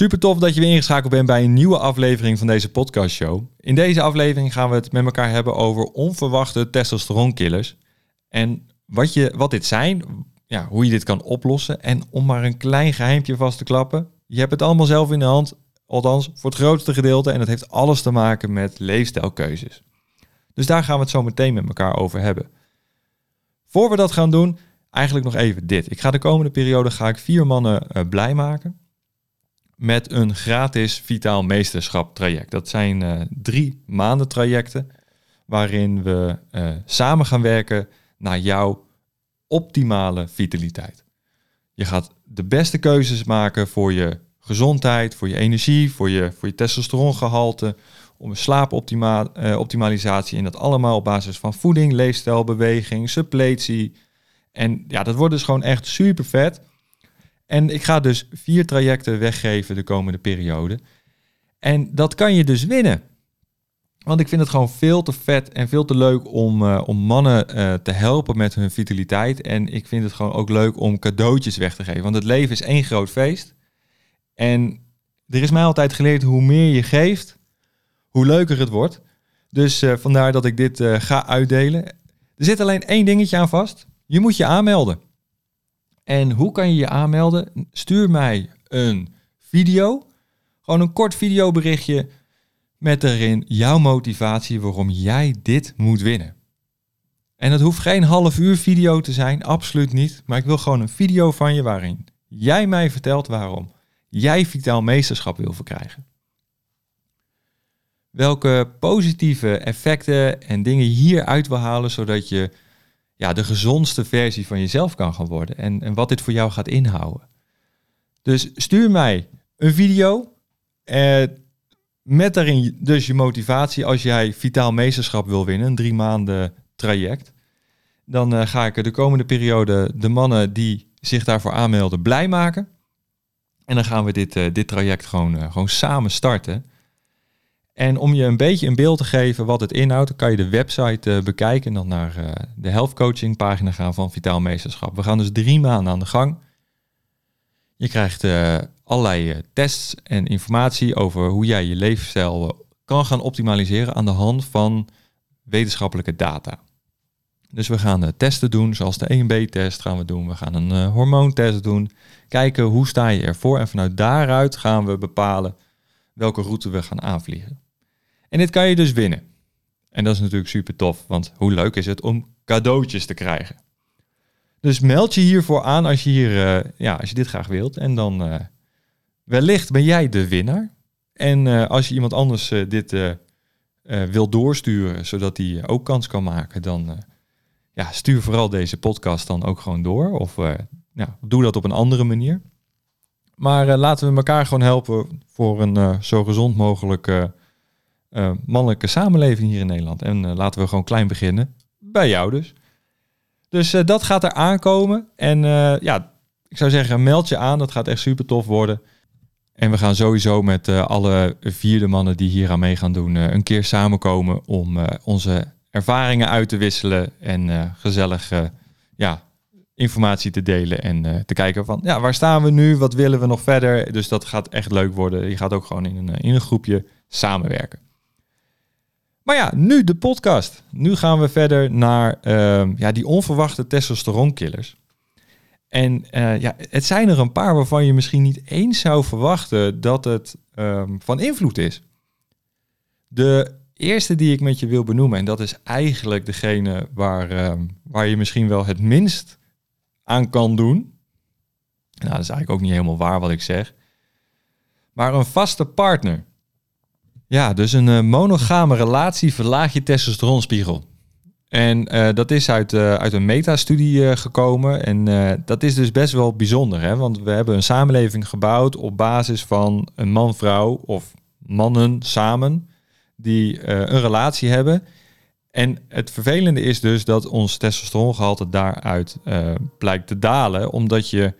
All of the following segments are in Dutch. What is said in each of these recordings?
Super tof dat je weer ingeschakeld bent bij een nieuwe aflevering van deze podcastshow. In deze aflevering gaan we het met elkaar hebben over onverwachte testosteronkillers. En wat, je, wat dit zijn, ja, hoe je dit kan oplossen. En om maar een klein geheimpje vast te klappen. Je hebt het allemaal zelf in de hand, althans voor het grootste gedeelte. En het heeft alles te maken met leefstijlkeuzes. Dus daar gaan we het zo meteen met elkaar over hebben. Voor we dat gaan doen, eigenlijk nog even dit. Ik ga de komende periode ga ik vier mannen uh, blij maken met een gratis vitaal meesterschap traject. Dat zijn uh, drie maanden trajecten waarin we uh, samen gaan werken naar jouw optimale vitaliteit. Je gaat de beste keuzes maken voor je gezondheid, voor je energie, voor je, voor je testosterongehalte, om slaapoptimalisatie en dat allemaal op basis van voeding, leefstijl, beweging, suppletie. En ja, dat wordt dus gewoon echt super vet. En ik ga dus vier trajecten weggeven de komende periode. En dat kan je dus winnen. Want ik vind het gewoon veel te vet en veel te leuk om, uh, om mannen uh, te helpen met hun vitaliteit. En ik vind het gewoon ook leuk om cadeautjes weg te geven. Want het leven is één groot feest. En er is mij altijd geleerd hoe meer je geeft, hoe leuker het wordt. Dus uh, vandaar dat ik dit ga uitdelen. Er zit alleen één dingetje aan vast. Je moet je aanmelden. En hoe kan je je aanmelden? Stuur mij een video. Gewoon een kort videoberichtje met erin jouw motivatie waarom jij dit moet winnen. En het hoeft geen half uur video te zijn, absoluut niet. Maar ik wil gewoon een video van je waarin jij mij vertelt waarom jij vitaal meesterschap wil verkrijgen. Welke positieve effecten en dingen hieruit wil halen, zodat je ja, de gezondste versie van jezelf kan gaan worden. En, en wat dit voor jou gaat inhouden. Dus stuur mij een video. Eh, met daarin dus je motivatie als jij vitaal meesterschap wil winnen. Een drie maanden traject. Dan uh, ga ik de komende periode de mannen die zich daarvoor aanmelden blij maken. En dan gaan we dit, uh, dit traject gewoon, uh, gewoon samen starten. En om je een beetje een beeld te geven wat het inhoudt, kan je de website uh, bekijken en dan naar uh, de health coaching pagina gaan van Vitaal Meesterschap. We gaan dus drie maanden aan de gang. Je krijgt uh, allerlei tests en informatie over hoe jij je leefstijl kan gaan optimaliseren aan de hand van wetenschappelijke data. Dus we gaan testen doen, zoals de 1B-test gaan we doen. We gaan een hormoontest doen. Kijken hoe sta je ervoor. En vanuit daaruit gaan we bepalen welke route we gaan aanvliegen. En dit kan je dus winnen. En dat is natuurlijk super tof, want hoe leuk is het om cadeautjes te krijgen. Dus meld je hiervoor aan als je, hier, uh, ja, als je dit graag wilt. En dan uh, wellicht ben jij de winnaar. En uh, als je iemand anders dit wil doorsturen, zodat hij ook kans kan maken, dan ja, stuur vooral deze podcast dan ook gewoon door. Of doe dat op een andere manier. Maar laten we elkaar gewoon helpen voor een zo gezond mogelijk uh, mannelijke samenleving hier in Nederland. En uh, laten we gewoon klein beginnen. Bij jou dus. Dus uh, dat gaat er aankomen. En ja, ik zou zeggen, meld je aan. Dat gaat echt super tof worden. En we gaan sowieso met alle vierde mannen die hier aan mee gaan doen... een keer samenkomen om onze ervaringen uit te wisselen... en gezellig ja, informatie te delen en te kijken van... ja, waar staan we nu? Wat willen we nog verder? Dus dat gaat echt leuk worden. Je gaat ook gewoon in een, in een groepje samenwerken. Maar ja, nu de podcast. Nu gaan we verder naar uh, ja, die onverwachte testosteronkillers. En uh, ja, het zijn er een paar waarvan je misschien niet eens zou verwachten dat het um, van invloed is. De eerste die ik met je wil benoemen, en dat is eigenlijk degene waar, um, waar je misschien wel het minst aan kan doen. Nou, dat is eigenlijk ook niet helemaal waar wat ik zeg. Maar een vaste partner. Ja, dus een uh, monogame relatie verlaag je testosteronspiegel. En uh, dat is uit, uh, uit een metastudie gekomen. En dat is dus best wel bijzonder. Hè? Want we hebben een samenleving gebouwd op basis van een man-vrouw of mannen samen die een relatie hebben. En het vervelende is dus dat ons testosterongehalte daaruit blijkt te dalen. Omdat je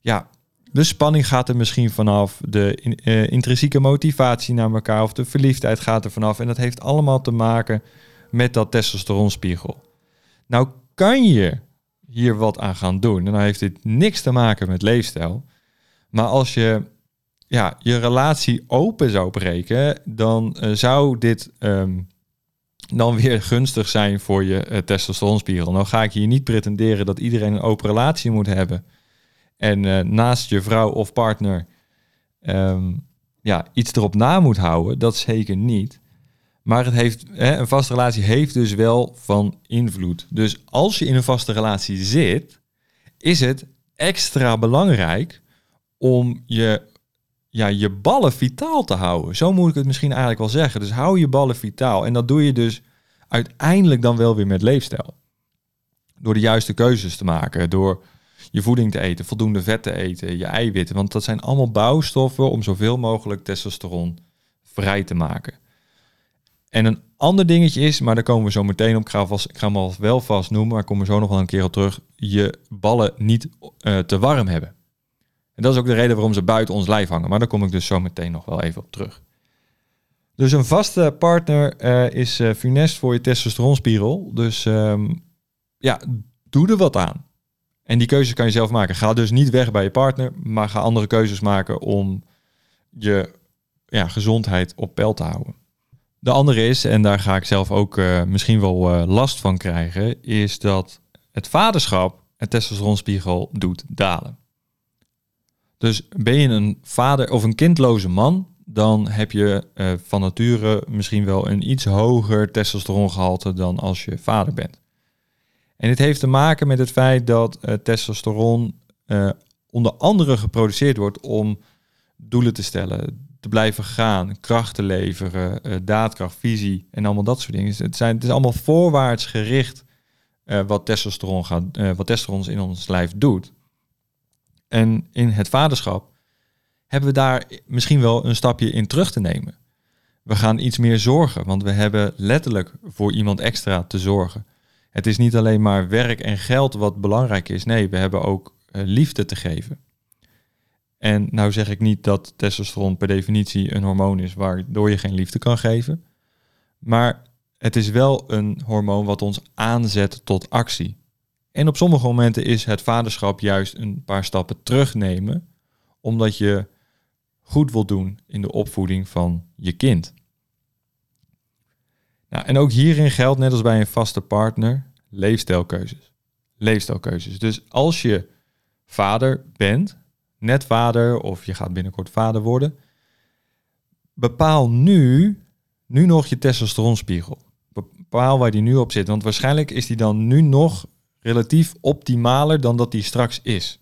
ja, de spanning gaat er misschien vanaf, de uh, intrinsieke motivatie naar elkaar of de verliefdheid gaat er vanaf. En dat heeft allemaal te maken met dat testosteronspiegel. Nou kan je hier wat aan gaan doen. En dan heeft dit niks te maken met leefstijl. Maar als je ja, je relatie open zou breken, dan eh, zou dit ehm, dan weer gunstig zijn voor je uh, testosteronspiegel. Nou ga ik hier niet pretenderen dat iedereen een open relatie moet hebben. En uh, naast je vrouw of partner ehm, ja, iets erop na moet houden. Dat zeker niet. Maar het heeft, hè, een vaste relatie heeft dus wel van invloed. Dus als je in een vaste relatie zit, is het extra belangrijk om je, ja, je ballen vitaal te houden. Zo moet ik het misschien eigenlijk wel zeggen. Dus hou je ballen vitaal. En dat doe je dus uiteindelijk dan wel weer met leefstijl. Door de juiste keuzes te maken, door je voeding te eten, voldoende vet te eten, je eiwitten. Want dat zijn allemaal bouwstoffen om zoveel mogelijk testosteron vrij te maken. En een ander dingetje is, maar daar komen we zo meteen op. Ik ga, ik ga hem al wel vast noemen, maar ik kom er zo nog wel een keer op terug. Je ballen niet uh, te warm hebben. En dat is ook de reden waarom ze buiten ons lijf hangen. Maar daar kom ik dus zo meteen nog wel even op terug. Dus een vaste partner uh, is uh, funest voor je testosteronspiegel. Dus um, ja, doe er wat aan. En die keuzes kan je zelf maken. Ga dus niet weg bij je partner, maar ga andere keuzes maken om je ja, gezondheid op peil te houden. De andere is, en daar ga ik zelf ook uh, misschien wel uh, last van krijgen, is dat het vaderschap het testosteronspiegel doet dalen. Dus ben je een vader of een kindloze man, dan heb je uh, van nature misschien wel een iets hoger testosterongehalte dan als je vader bent. En dit heeft te maken met het feit dat uh, testosteron uh, onder andere geproduceerd wordt om doelen te stellen, te blijven gaan, kracht te leveren, uh, daadkracht, visie en allemaal dat soort dingen. Het, zijn, het is allemaal voorwaarts gericht wat, testosteron gaat, wat testosteron in ons lijf doet. En in het vaderschap hebben we daar misschien wel een stapje in terug te nemen. We gaan iets meer zorgen, want we hebben letterlijk voor iemand extra te zorgen. Het is niet alleen maar werk en geld wat belangrijk is. Nee, we hebben ook uh, liefde te geven. En nou zeg ik niet dat testosteron per definitie een hormoon is waardoor je geen liefde kan geven. Maar het is wel een hormoon wat ons aanzet tot actie. En op sommige momenten is het vaderschap juist een paar stappen terugnemen, omdat je goed wil doen in de opvoeding van je kind. En ook hierin geldt, net als bij een vaste partner, leefstijlkeuzes. Leefstijlkeuzes. Dus als je vader bent, net vader of je gaat binnenkort vader worden, bepaal nu, nu nog je testosteronspiegel. Bepaal waar die nu op zit. Want waarschijnlijk is die dan nu nog relatief optimaler dan dat die straks is.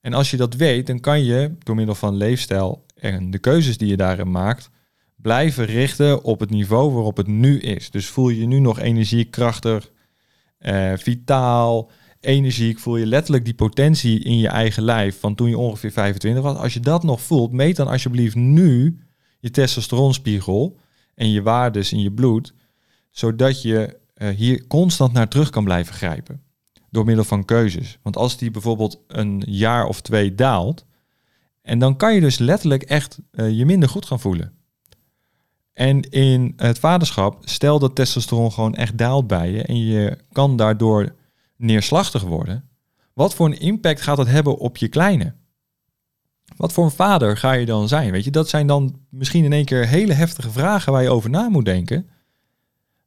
En als je dat weet, dan kan je door middel van leefstijl en de keuzes die je daarin maakt, blijven richten op het niveau waarop het nu is. Dus voel je je nu nog energiekrachtig, uh, vitaal, energiek, voel je letterlijk die potentie in je eigen lijf van toen je ongeveer 25 was. Als je dat nog voelt, meet dan alsjeblieft nu je testosteronspiegel en je waardes in je bloed, zodat je uh, hier constant naar terug kan blijven grijpen door middel van keuzes. Want als die bijvoorbeeld een jaar of twee daalt, en dan kan je dus letterlijk echt uh, je minder goed gaan voelen. En in het vaderschap, stel dat testosteron gewoon echt daalt bij je en je kan daardoor neerslachtig worden. Wat voor een impact gaat dat hebben op je kleine? Wat voor een vader ga je dan zijn? Weet je, dat zijn dan misschien in één keer hele heftige vragen waar je over na moet denken.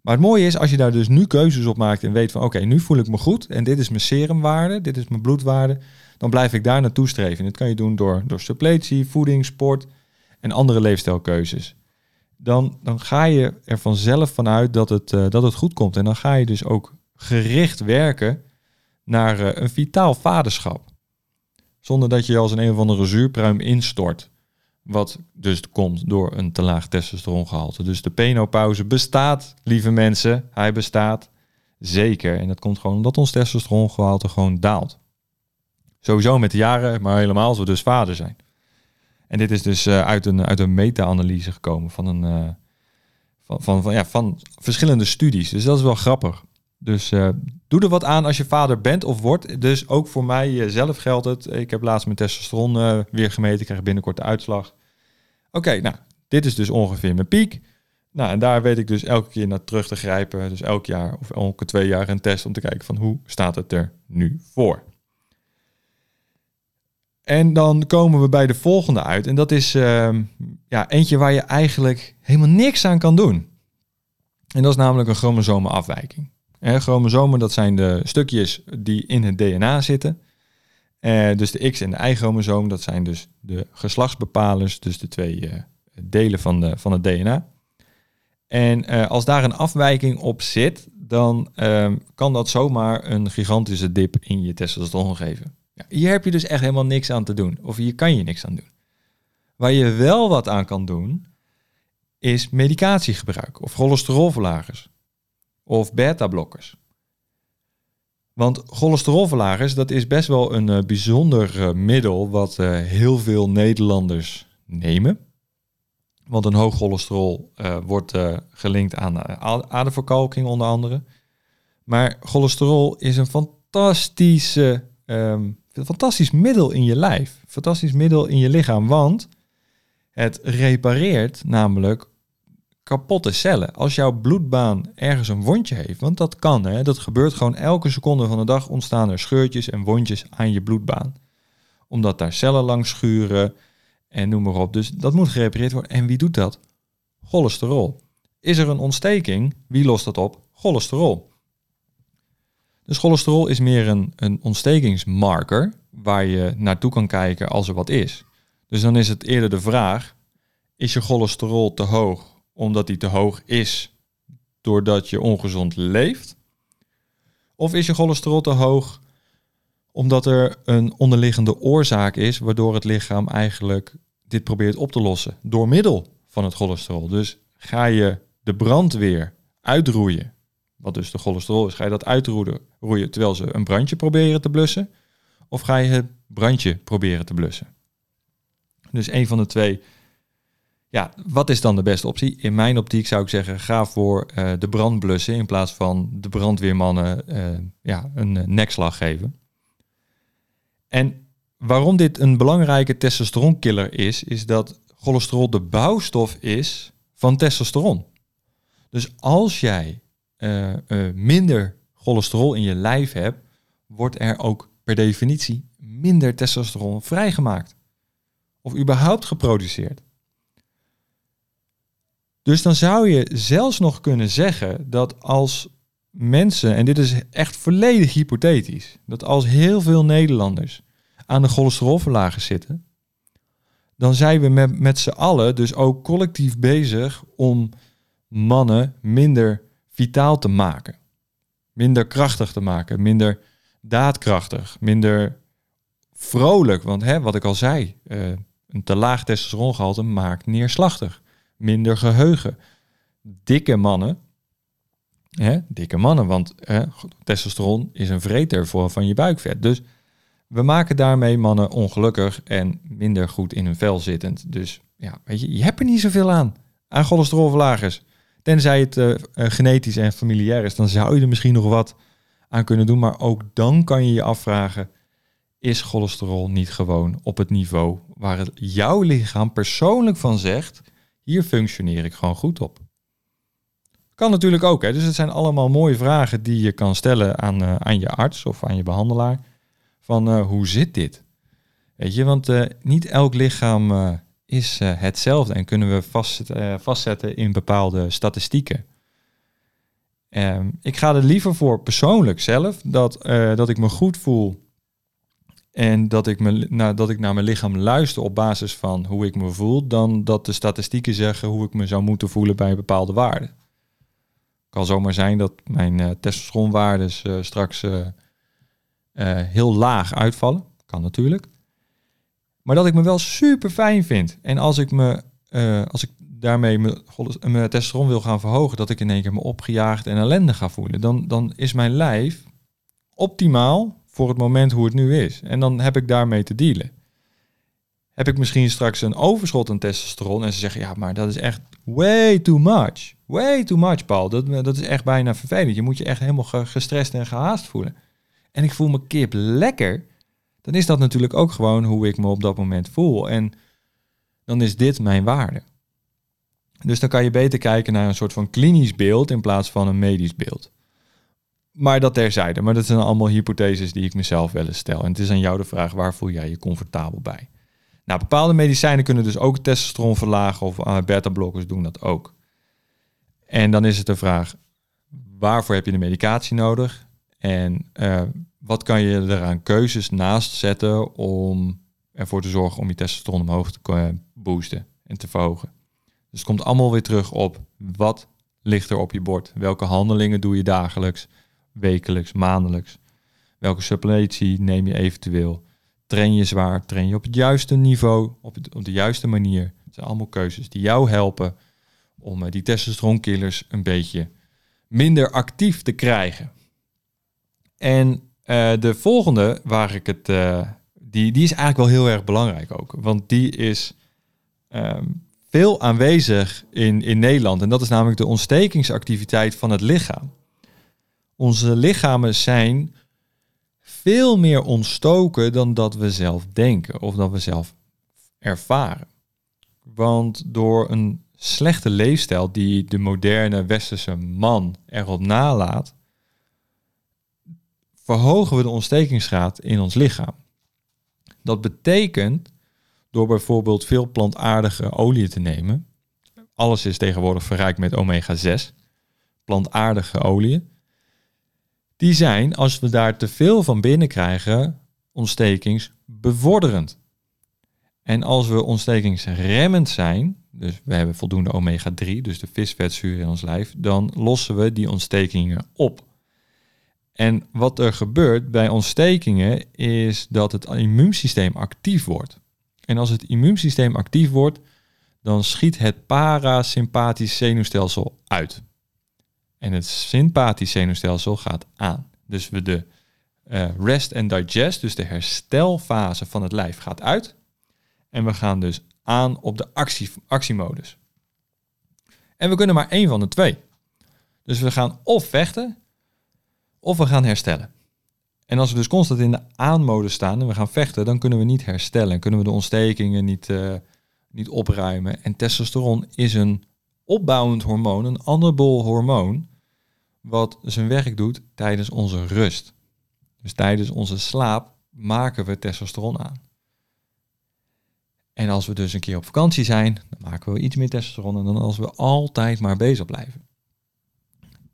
Maar het mooie is, als je daar dus nu keuzes op maakt en weet van oké, nu voel ik me goed en dit is mijn serumwaarde, dit is mijn bloedwaarde, dan blijf ik daar naartoe streven. En dit kan je doen door, door suppletie, voeding, sport en andere leefstijlkeuzes. Dan, dan ga je er vanzelf vanuit dat het, uh, dat het goed komt. En dan ga je dus ook gericht werken naar uh, een vitaal vaderschap. Zonder dat je als een een of andere zuurpruim instort. Wat dus komt door een te laag testosterongehalte. Dus de penopauze bestaat, lieve mensen. Hij bestaat zeker. En dat komt gewoon omdat ons testosterongehalte gewoon daalt. Sowieso met de jaren, maar helemaal als we dus vader zijn. En dit is dus uh, uit een, uit een meta-analyse gekomen van, een, uh, van, van, van, ja, van verschillende studies. Dus dat is wel grappig. Dus uh, doe er wat aan als je vader bent of wordt. Dus ook voor mij zelf geldt het. Ik heb laatst mijn testosteron weer gemeten. Ik krijg binnenkort de uitslag. Oké, nou, dit is dus ongeveer mijn piek. Nou, en daar weet ik dus elke keer naar terug te grijpen. Dus elk jaar of elke twee jaar een test om te kijken van hoe staat het er nu voor. En dan komen we bij de volgende uit. En dat is ehm, ja, eentje waar je eigenlijk helemaal niks aan kan doen. En dat is namelijk een chromosomenafwijking. En chromosomen, dat zijn de stukjes die in het DNA zitten. Uh, dus de X en de Y-chromosoom, dat zijn dus de geslachtsbepalers, dus de twee uh, delen van, de, van het DNA. En uh, als daar een afwijking op zit, dan ehm, kan dat zomaar een gigantische dip in je testosteron geven. Hier heb je dus echt helemaal niks aan te doen. Of hier kan je niks aan doen. Waar je wel wat aan kan doen, is medicatiegebruik of cholesterolverlagers of beta-blokkers. Want cholesterolverlagers, dat is best wel een uh, bijzonder uh, middel wat uh, heel veel Nederlanders nemen. Want een hoog cholesterol wordt gelinkt aan aderverkalking onder andere. Maar cholesterol is een fantastische, um, fantastisch middel in je lijf. Fantastisch middel in je lichaam, want het repareert namelijk kapotte cellen. Als jouw bloedbaan ergens een wondje heeft, want dat kan, hè, dat gebeurt gewoon elke seconde van de dag ontstaan er scheurtjes en wondjes aan je bloedbaan. Omdat daar cellen langs schuren en noem maar op. Dus dat moet gerepareerd worden. En wie doet dat? Cholesterol. Is er een ontsteking? Wie lost dat op? Cholesterol. Dus cholesterol is meer een, een ontstekingsmarker waar je naartoe kan kijken als er wat is. Dus dan is het eerder de vraag: is je cholesterol te hoog omdat die te hoog is doordat je ongezond leeft? Of is je cholesterol te hoog omdat er een onderliggende oorzaak is waardoor het lichaam eigenlijk dit probeert op te lossen door middel van het cholesterol? Dus ga je de brandweer uitroeien, wat dus de cholesterol is, ga je dat uitroeien terwijl ze een brandje proberen te blussen? Of ga je het brandje proberen te blussen? Dus een van de twee ja, wat is dan de beste optie? In mijn optiek zou ik zeggen, ga voor uh, de brandblussen in plaats van de brandweermannen uh, ja, een uh, nekslag geven. En waarom dit een belangrijke testosteronkiller is, is dat cholesterol de bouwstof is van testosteron. Dus als jij minder cholesterol in je lijf hebt, wordt er ook per definitie minder testosteron vrijgemaakt. Of überhaupt geproduceerd. Dus dan zou je zelfs nog kunnen zeggen dat als mensen, en dit is echt volledig hypothetisch, dat als heel veel Nederlanders aan de cholesterolverlager zitten, dan zijn we met, met z'n allen dus ook collectief bezig om mannen minder vitaal te maken. Minder krachtig te maken, minder daadkrachtig, minder vrolijk. Want hè, wat ik al zei, uh, een te laag testosterongehalte maakt neerslachtig minder geheugen. Dikke mannen, hè, dikke mannen, want hè, testosteron is een vreter voor, van je buikvet. Dus we maken daarmee mannen ongelukkig en minder goed in hun vel zittend. Dus ja, weet je, je hebt er niet zoveel aan, aan cholesterolverlagers. Tenzij het uh, genetisch en familiair is, dan zou je er misschien nog wat aan kunnen doen. Maar ook dan kan je je afvragen, is cholesterol niet gewoon op het niveau waar het jouw lichaam persoonlijk van zegt, hier functioneer ik gewoon goed op. Kan natuurlijk ook. Hè? Dus het zijn allemaal mooie vragen die je kan stellen aan, uh, aan je arts of aan je behandelaar. Van hoe zit dit? Weet je, want niet elk lichaam is hetzelfde en kunnen we vast, vastzetten in bepaalde statistieken. Um, ik ga er liever voor persoonlijk zelf dat, dat ik me goed voel en dat ik, me, nou, dat ik naar mijn lichaam luister op basis van hoe ik me voel, dan dat de statistieken zeggen hoe ik me zou moeten voelen bij bepaalde waarde. Het kan zomaar zijn dat mijn testosteronwaardes straks heel laag uitvallen. Kan natuurlijk. Maar dat ik me wel super fijn vind. En als ik me, als ik daarmee mijn, mijn testosteron wil gaan verhogen, dat ik in één keer me opgejaagd en ellende ga voelen, dan, dan is mijn lijf optimaal voor het moment hoe het nu is. En dan heb ik daarmee te dealen. Heb ik misschien straks een overschot aan testosteron en ze zeggen, ja, maar dat is echt way too much. Way too much, Paul. Dat, dat is echt bijna vervelend. Je moet je echt helemaal gestrest en gehaast voelen. En ik voel me kip lekker. Dan is dat natuurlijk ook gewoon hoe ik me op dat moment voel. En dan is dit mijn waarde. Dus dan kan je beter kijken naar een soort van klinisch beeld in plaats van een medisch beeld. Maar dat terzijde. Maar dat zijn allemaal hypotheses die ik mezelf wel eens stel. En het is aan jou de vraag, waar voel jij je comfortabel bij? Nou, bepaalde medicijnen kunnen dus ook testosteron verlagen of uh, beta-blokkers doen dat ook. En dan is het de vraag, waarvoor heb je de medicatie nodig? En uh, wat kan je eraan keuzes naast zetten om ervoor te zorgen om je testosteron omhoog te boosten en te verhogen? Dus het komt allemaal weer terug op wat ligt er op je bord? Welke handelingen doe je dagelijks, wekelijks, maandelijks? Welke suppletie neem je eventueel? Train je zwaar? Train je op het juiste niveau? Op, op de juiste manier? Het zijn allemaal keuzes die jou helpen om uh, die testosteronkillers een beetje minder actief te krijgen. En uh, de volgende waar ik het, uh, die, die is eigenlijk wel heel erg belangrijk ook, want die is um, veel aanwezig in, in Nederland. En dat is namelijk de ontstekingsactiviteit van het lichaam. Onze lichamen zijn veel meer ontstoken dan dat we zelf denken of dat we zelf ervaren. Want door een slechte leefstijl die de moderne westerse man erop nalaat, verhogen we de ontstekingsgraad in ons lichaam. Dat betekent door bijvoorbeeld veel plantaardige olie te nemen. Alles is tegenwoordig verrijkt met omega-6, plantaardige oliën. Die zijn, als we daar te veel van binnenkrijgen, ontstekingsbevorderend. En als we ontstekingsremmend zijn, dus we hebben voldoende omega-3, dus de visvetzuur in ons lijf, dan lossen we die ontstekingen op. En wat er gebeurt bij ontstekingen is dat het immuunsysteem actief wordt. En als het immuunsysteem actief wordt, dan schiet het parasympathisch zenuwstelsel uit. En het sympathisch zenuwstelsel gaat aan. Dus we de uh, rest and digest, dus de herstelfase van het lijf gaat uit. En we gaan dus aan op de actie, actiemodus. En we kunnen maar één van de twee. Dus we gaan of vechten, of we gaan herstellen. En als we dus constant in de aanmodus staan en we gaan vechten, dan kunnen we niet herstellen. Kunnen we de ontstekingen niet, uh, niet opruimen. En testosteron is een opbouwend hormoon, een anabool hormoon, wat zijn werk doet tijdens onze rust. Dus tijdens onze slaap maken we testosteron aan. En als we dus een keer op vakantie zijn, dan maken we iets meer testosteron dan als we altijd maar bezig blijven.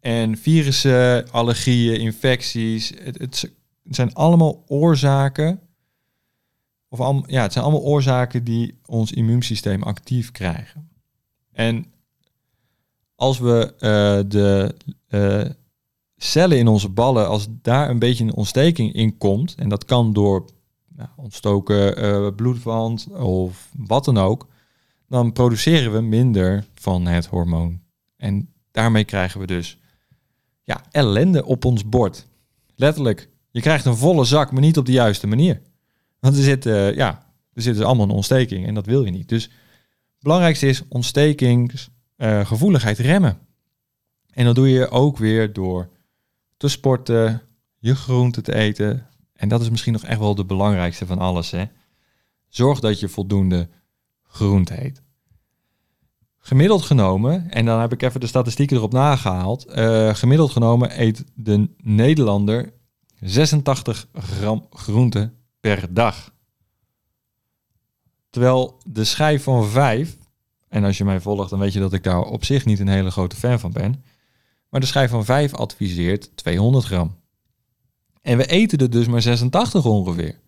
En virussen, allergieën, infecties, het, het, zijn allemaal oorzaken. Of al, ja, het zijn allemaal oorzaken die ons immuunsysteem actief krijgen. En als we uh, de uh, cellen in onze ballen, als daar een beetje een ontsteking in komt, en dat kan door nou, ontstoken uh, bloedwand of wat dan ook, dan produceren we minder van het hormoon. En daarmee krijgen we dus ja, ellende op ons bord. Letterlijk je krijgt een volle zak, maar niet op de juiste manier. Want er zit, uh, ja, er zit dus allemaal een ontsteking en dat wil je niet. Dus het belangrijkste is ontstekingsgevoeligheid uh, remmen. En dat doe je ook weer door te sporten, je groente te eten. En dat is misschien nog echt wel de belangrijkste van alles. Hè? Zorg dat je voldoende groente eet. Gemiddeld genomen, en dan heb ik even de statistieken erop nagehaald. Uh, gemiddeld genomen eet de Nederlander 86 gram groente per dag. Terwijl de schijf van 5, en als je mij volgt, dan weet je dat ik daar op zich niet een hele grote fan van ben. Maar de schijf van 5 adviseert 200 gram. En we eten er dus maar 86 ongeveer.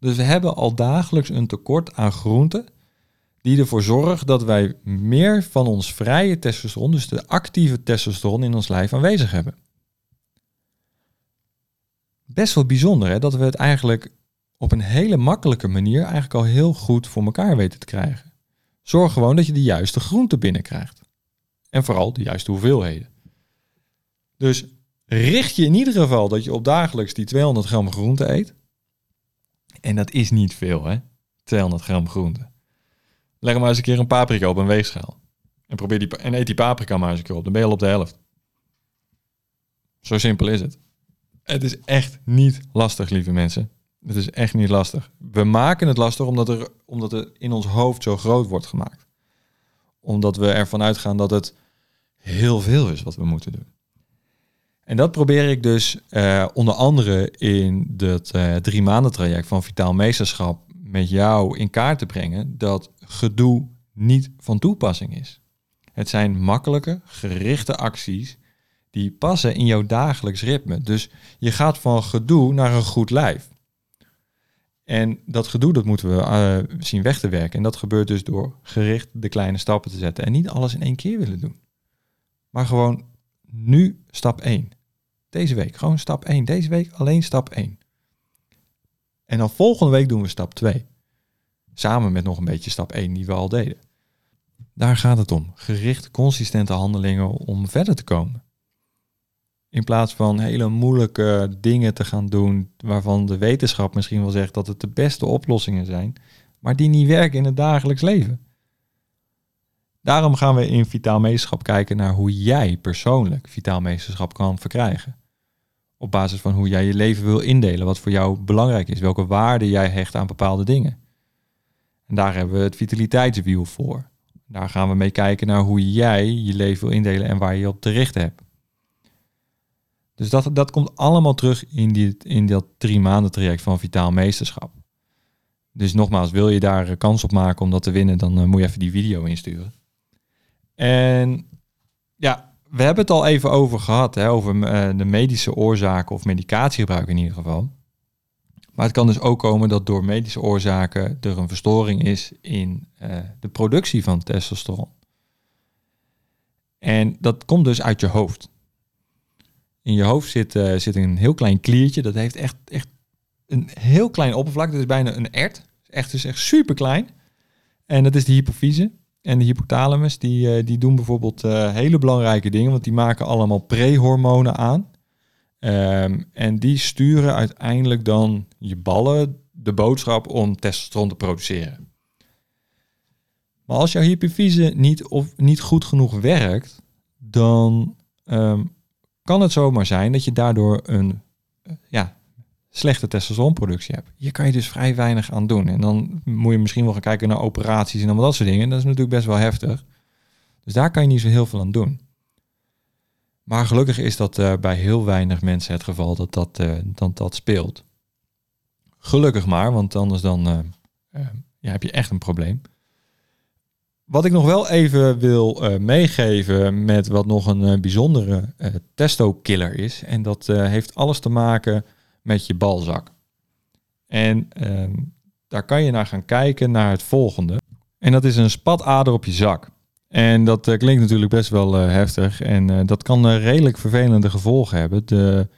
Dus we hebben al dagelijks een tekort aan groenten die ervoor zorgt dat wij meer van ons vrije testosteron, dus de actieve testosteron in ons lijf aanwezig hebben best wel bijzonder hè, dat we het eigenlijk op een hele makkelijke manier eigenlijk al heel goed voor elkaar weten te krijgen. Zorg gewoon dat je de juiste groenten binnenkrijgt. En vooral de juiste hoeveelheden. Dus richt je in ieder geval dat je op dagelijks die 200 gram groente eet. En dat is niet veel, hè? 200 gram groente. Leg maar eens een keer een paprika op een weegschaal. En, probeer die, en eet die paprika maar eens een keer op. Dan ben je al op de helft. Zo simpel is het. Het is echt niet lastig, lieve mensen. Het is echt niet lastig. We maken het lastig omdat, er, omdat het in ons hoofd zo groot wordt gemaakt. Omdat we ervan uitgaan dat het heel veel is wat we moeten doen. En dat probeer ik dus onder andere in dat drie maanden traject van Vitaal Meesterschap met jou in kaart te brengen dat gedoe niet van toepassing is. Het zijn makkelijke, gerichte acties die passen in jouw dagelijks ritme. Dus je gaat van gedoe naar een goed lijf. En dat gedoe, dat moeten we uh, zien weg te werken. En dat gebeurt dus door gericht de kleine stappen te zetten. En niet alles in één keer willen doen. Maar gewoon nu stap 1. Deze week gewoon stap 1. Deze week alleen stap 1. En dan volgende week doen we stap 2. Samen met nog een beetje stap 1 die we al deden. Daar gaat het om. Gericht, consistente handelingen om verder te komen. In plaats van hele moeilijke dingen te gaan doen waarvan de wetenschap misschien wel zegt dat het de beste oplossingen zijn, maar die niet werken in het dagelijks leven. Daarom gaan we in Vitaal Meesterschap kijken naar hoe jij persoonlijk Vitaal Meesterschap kan verkrijgen. Op basis van hoe jij je leven wil indelen, wat voor jou belangrijk is, welke waarde jij hecht aan bepaalde dingen. En daar hebben we het vitaliteitswiel voor. Daar gaan we mee kijken naar hoe jij je leven wil indelen en waar je op te richten hebt. Dus dat, dat komt allemaal terug in, die, in dat drie maanden traject van Vitaal Meesterschap. Dus nogmaals, wil je daar kans op maken om dat te winnen, dan uh, moet je even die video insturen. En ja, we hebben het al even over gehad, hè, over uh, de medische oorzaken of medicatiegebruik in ieder geval. Maar het kan dus ook komen dat door medische oorzaken er een verstoring is in uh, de productie van testosteron. En dat komt dus uit je hoofd. In je hoofd zit, uh, zit een heel klein kliertje. Dat heeft echt, echt een heel klein oppervlak. Dat is bijna een ert. Echt, is echt super klein. En dat is de hypofyse. En de hypothalamus, die, uh, die doen bijvoorbeeld hele belangrijke dingen. Want die maken allemaal prehormonen aan. Um, en die sturen uiteindelijk dan je ballen de boodschap om testosteron te produceren. Maar als jouw hypofyse niet, of niet goed genoeg werkt, dan um, kan het zomaar zijn dat je daardoor een uh, ja, slechte testosteronproductie hebt. Hier kan je dus vrij weinig aan doen. En dan moet je misschien wel gaan kijken naar operaties en allemaal dat soort dingen. Dat is natuurlijk best wel heftig. Dus daar kan je niet zo heel veel aan doen. Maar gelukkig is dat uh, bij heel weinig mensen het geval dat dat, uh, dat, dat speelt. Gelukkig maar, want anders dan uh, ja, heb je echt een probleem. Wat ik nog wel even wil meegeven met wat nog een bijzondere testo-killer is. En dat heeft alles te maken met je balzak. En ehm, daar kan je naar gaan kijken naar het volgende. En dat is een spatader op je zak. En dat uh, klinkt natuurlijk best wel uh, heftig en uh, dat kan redelijk vervelende gevolgen hebben. De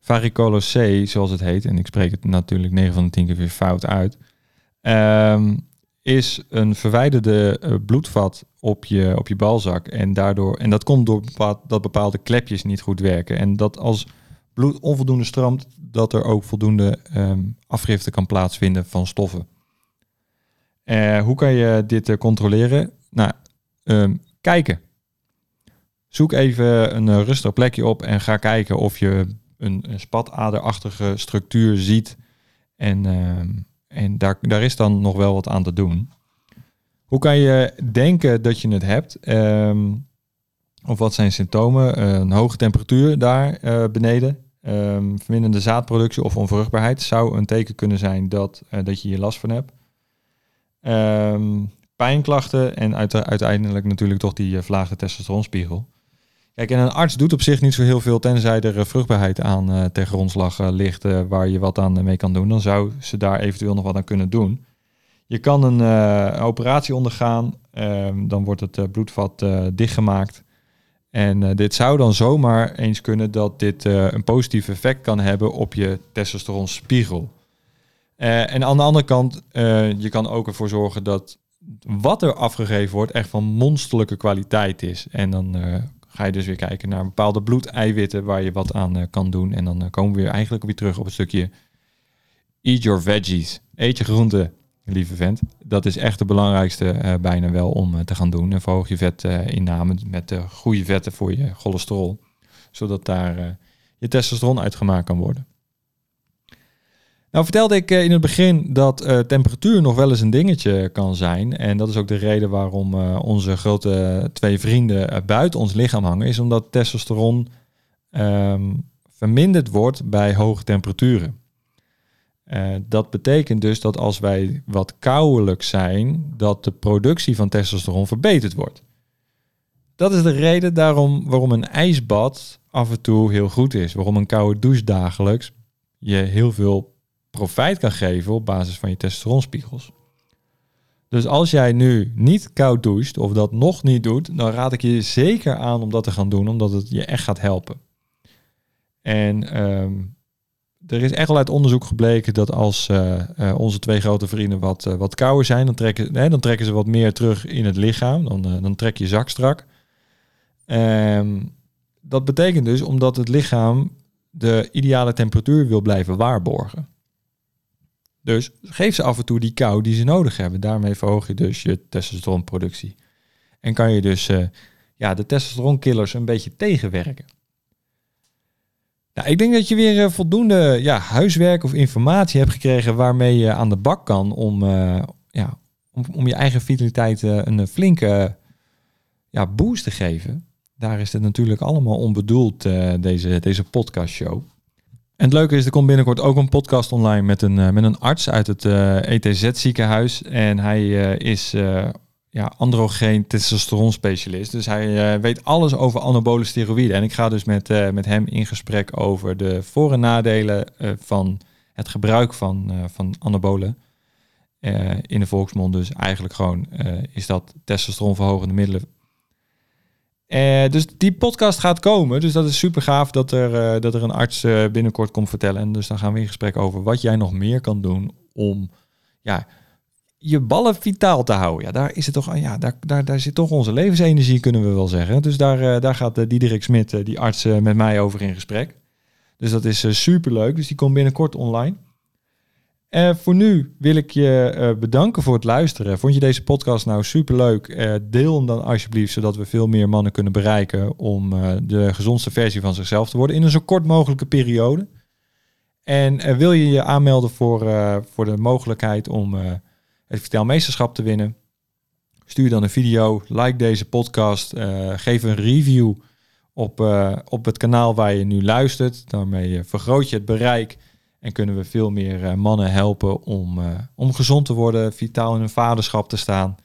varicolose, zoals het heet, en ik spreek het natuurlijk 9 van de 10 keer weer fout uit, um, is een verwijderde bloedvat op je, op je balzak. En, daardoor, en dat komt door bepaald, dat bepaalde klepjes niet goed werken. En dat als bloed onvoldoende stroomt, dat er ook voldoende um, afgifte kan plaatsvinden van stoffen. hoe kan je dit controleren? Nou, um, kijken. Zoek even een uh, rustig plekje op en ga kijken of je een, een spataderachtige structuur ziet. En, uh, en daar, daar is dan nog wel wat aan te doen. Hoe kan je denken dat je het hebt? Um, of wat zijn symptomen? Uh, een hoge temperatuur daar uh, beneden. Um, verminderde zaadproductie of onvruchtbaarheid zou een teken kunnen zijn dat, dat je hier last van hebt. Um, pijnklachten en uiteindelijk natuurlijk toch die uh, verlaagde testosteronspiegel. Kijk, en een arts doet op zich niet zo heel veel, tenzij er uh, vruchtbaarheid aan uh, ter grondslag ligt waar je wat aan mee kan doen. Dan zou ze daar eventueel nog wat aan kunnen doen. Je kan een operatie ondergaan, ehm, dan wordt het bloedvat dichtgemaakt. En dit zou dan zomaar eens kunnen dat dit een positief effect kan hebben op je testosteronspiegel. en aan de andere kant, je kan ook ervoor zorgen dat wat er afgegeven wordt echt van monsterlijke kwaliteit is. En dan uh, ga je dus weer kijken naar bepaalde bloedeiwitten waar je wat aan uh, kan doen. En dan uh, komen we weer eigenlijk weer terug op het stukje eat your veggies. Eet je groenten, lieve vent. Dat is echt de belangrijkste bijna wel om te gaan doen. En verhoog je vetinname met goede vetten voor je cholesterol. Zodat daar je testosteron uitgemaakt kan worden. Nou vertelde ik eh, in het begin dat uh, temperatuur nog wel eens een dingetje kan zijn. En dat is ook de reden waarom uh, onze grote twee vrienden buiten ons lichaam hangen. Is omdat testosteron ehm, verminderd wordt bij hoge temperaturen. Dat betekent dus dat als wij wat koudelijk zijn, dat de productie van testosteron verbeterd wordt. Dat is de reden daarom waarom een ijsbad af en toe heel goed is. Waarom een koude douche dagelijks je heel veel profijt kan geven op basis van je testosteronspiegels. Dus als jij nu niet koud doucht of dat nog niet doet, dan raad ik je zeker aan om dat te gaan doen, omdat het je echt gaat helpen. En um, er is echt al uit onderzoek gebleken dat als uh, uh, onze twee grote vrienden wat, uh, wat kouder zijn, dan trekken, dan trekken ze wat meer terug in het lichaam. Dan, dan trek je zak strak. Um, dat betekent dus omdat het lichaam de ideale temperatuur wil blijven waarborgen. Dus geef ze af en toe die kou die ze nodig hebben. Daarmee verhoog je dus je testosteronproductie. En kan je dus ja, de testosteronkillers een beetje tegenwerken. Nou, ik denk dat je weer uh, voldoende ja, huiswerk of informatie hebt gekregen waarmee je aan de bak kan om, uh, ja, om, om, je eigen vitaliteit uh, een flinke ja, boost te geven. Daar is het natuurlijk allemaal onbedoeld, deze, deze podcastshow. En het leuke is, er komt binnenkort ook een podcast online met een, met een arts uit het ETZ-ziekenhuis. En hij is ja, androgeen testosteron specialist. Dus hij weet alles over anabole steroïden. En ik ga dus met, met hem in gesprek over de voor- en nadelen van het gebruik van, van anabolen. in de volksmond dus eigenlijk gewoon is dat testosteronverhogende middelen. Dus die podcast gaat komen. Dus dat is super gaaf dat er, dat er een arts binnenkort komt vertellen. En dus dan gaan we in gesprek over wat jij nog meer kan doen om ja, je ballen vitaal te houden. Ja, daar is het toch, ja, daar, daar, daar zit toch onze levensenergie, kunnen we wel zeggen. Dus daar, daar gaat Diederik Smit, die arts, met mij over in gesprek. Dus dat is super leuk. Dus die komt binnenkort online. Voor nu wil ik je bedanken voor het luisteren. Vond je deze podcast nou super leuk? deel hem dan alsjeblieft, zodat we veel meer mannen kunnen bereiken om de gezondste versie van zichzelf te worden in een zo kort mogelijke periode. En wil je je aanmelden voor, voor de mogelijkheid om het vertelmeesterschap te winnen. Stuur dan een video, like deze podcast, uh, geef een review op, uh, op het kanaal waar je nu luistert. Daarmee uh, vergroot je het bereik en kunnen we veel meer mannen helpen om, om gezond te worden, vitaal in hun vaderschap te staan,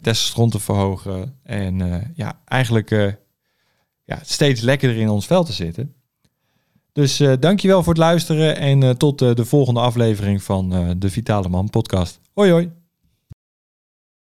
testosteron te verhogen en ja, eigenlijk ja, steeds lekkerder in ons vel te zitten. Dus uh, dankjewel voor het luisteren en tot de volgende aflevering van de Vitale Man podcast. Hoi hoi!